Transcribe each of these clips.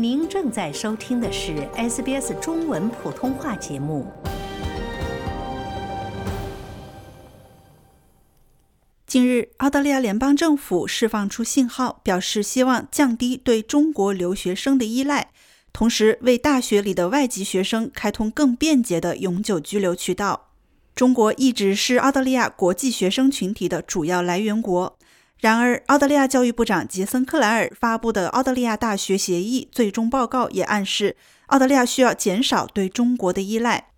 您正在收听的是 SBS 中文普通话节目。近日，澳大利亚联邦政府释放出信号，表示希望降低对中国留学生的依赖，同时为大学里的外籍学生开通更便捷的永久居留渠道。中国一直是澳大利亚国际学生群体的主要来源国。然而，澳大利亚教育部长杰森·克莱尔发布的《澳大利亚大学协议》最终报告也暗示，澳大利亚需要减少对中国的依赖。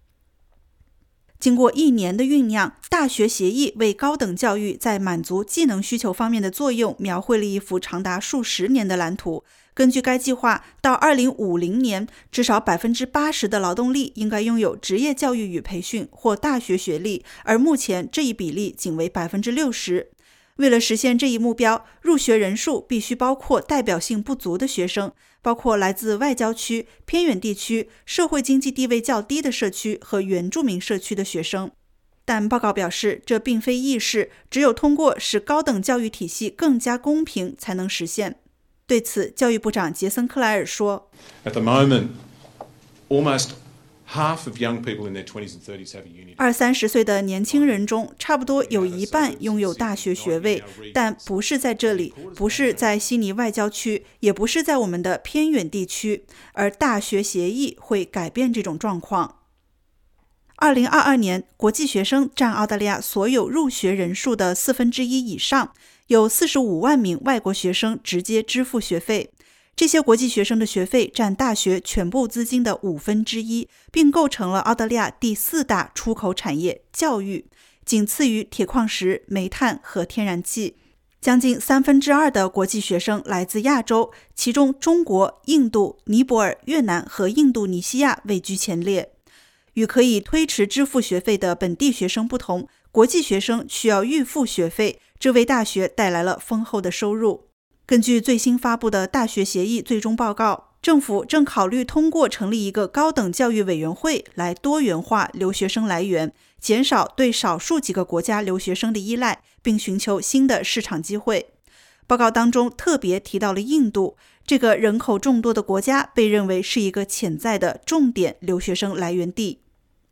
经过一年的酝酿，《大学协议》为高等教育在满足技能需求方面的作用描绘了一幅长达数十年的蓝图。根据该计划，到2050年，至少80%的劳动力应该拥有职业教育与培训或大学学历，而目前这一比例仅为60%。为了实现这一目标，入学人数必须包括代表性不足的学生，包括来自外郊区、偏远地区、社会经济地位较低的社区和原住民社区的学生。但报告表示，这并非易事，只有通过使高等教育体系更加公平才能实现。对此，教育部长杰森·克莱尔说：“At the moment, almost.” 二三十岁的年轻人中，差不多有一半拥有大学学位，但不是在这里，不是在悉尼外郊区，也不是在我们的偏远地区。而大学协议会改变这种状况。二零二二年，国际学生占澳大利亚所有入学人数的四分之一以上，有四十五万名外国学生直接支付学费。这些国际学生的学费占大学全部资金的五分之一，并构成了澳大利亚第四大出口产业——教育，仅次于铁矿石、煤炭和天然气。将近三分之二的国际学生来自亚洲，其中中国、印度、尼泊尔、越南和印度尼西亚位居前列。与可以推迟支付学费的本地学生不同，国际学生需要预付学费，这为大学带来了丰厚的收入。根据最新发布的大学协议最终报告，政府正考虑通过成立一个高等教育委员会来多元化留学生来源，减少对少数几个国家留学生的依赖，并寻求新的市场机会。报告当中特别提到了印度这个人口众多的国家，被认为是一个潜在的重点留学生来源地。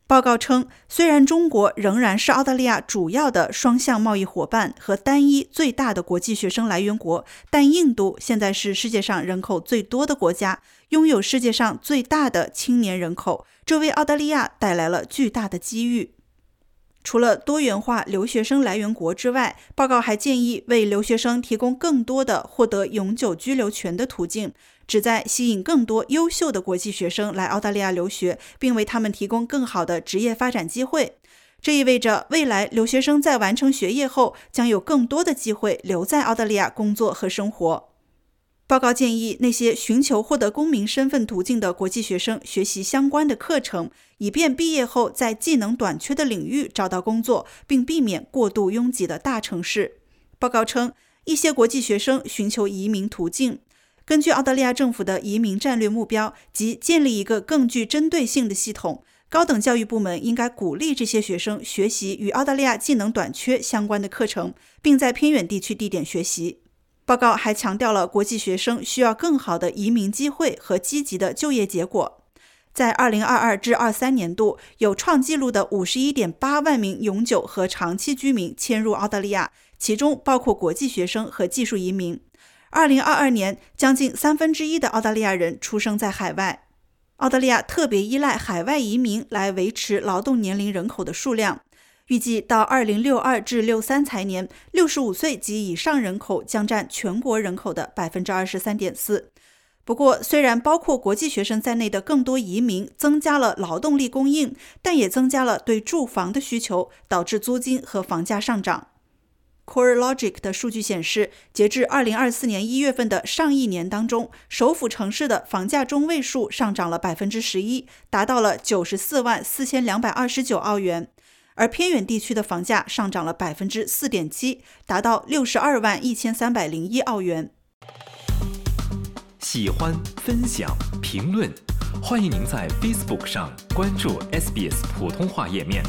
报告称，虽然中国仍然是澳大利亚主要的双向贸易伙伴和单一最大的国际学生来源国，但印度现在是世界上人口最多的国家，拥有世界上最大的青年人口，这为澳大利亚带来了巨大的机遇。除了多元化留学生来源国之外，报告还建议为留学生提供更多的获得永久居留权的途径，旨在吸引更多优秀的国际学生来澳大利亚留学，并为他们提供更好的职业发展机会。这意味着未来留学生在完成学业后将有更多的机会留在澳大利亚工作和生活。报告建议那些寻求获得公民身份途径的国际学生学习相关的课程，以便毕业后在技能短缺的领域找到工作，并避免过度拥挤的大城市。报告称，一些国际学生寻求移民途径。根据澳大利亚政府的移民战略目标及建立一个更具针对性的系统，高等教育部门应该鼓励这些学生学习与澳大利亚技能短缺相关的课程，并在偏远地区地点学习。报告还强调了国际学生需要更好的移民机会和积极的就业结果。在2022至23年度，有创纪录的51.8万名永久和长期居民迁入澳大利亚，其中包括国际学生和技术移民。2022年，将近三分之一的澳大利亚人出生在海外。澳大利亚特别依赖海外移民来维持劳动年龄人口的数量。预计到二零六二至六三财年，六十五岁及以上人口将占全国人口的百分之二十三点四。不过，虽然包括国际学生在内的更多移民增加了劳动力供应，但也增加了对住房的需求，导致租金和房价上涨。CoreLogic 的数据显示，截至二零二四年一月份的上一年当中，首府城市的房价中位数上涨了百分之十一，达到了九十四万四千两百二十九澳元。而偏远地区的房价上涨了百分之四点七，达到六十二万一千三百零一澳元。喜欢、分享、评论，欢迎您在 Facebook 上关注 SBS 普通话页面。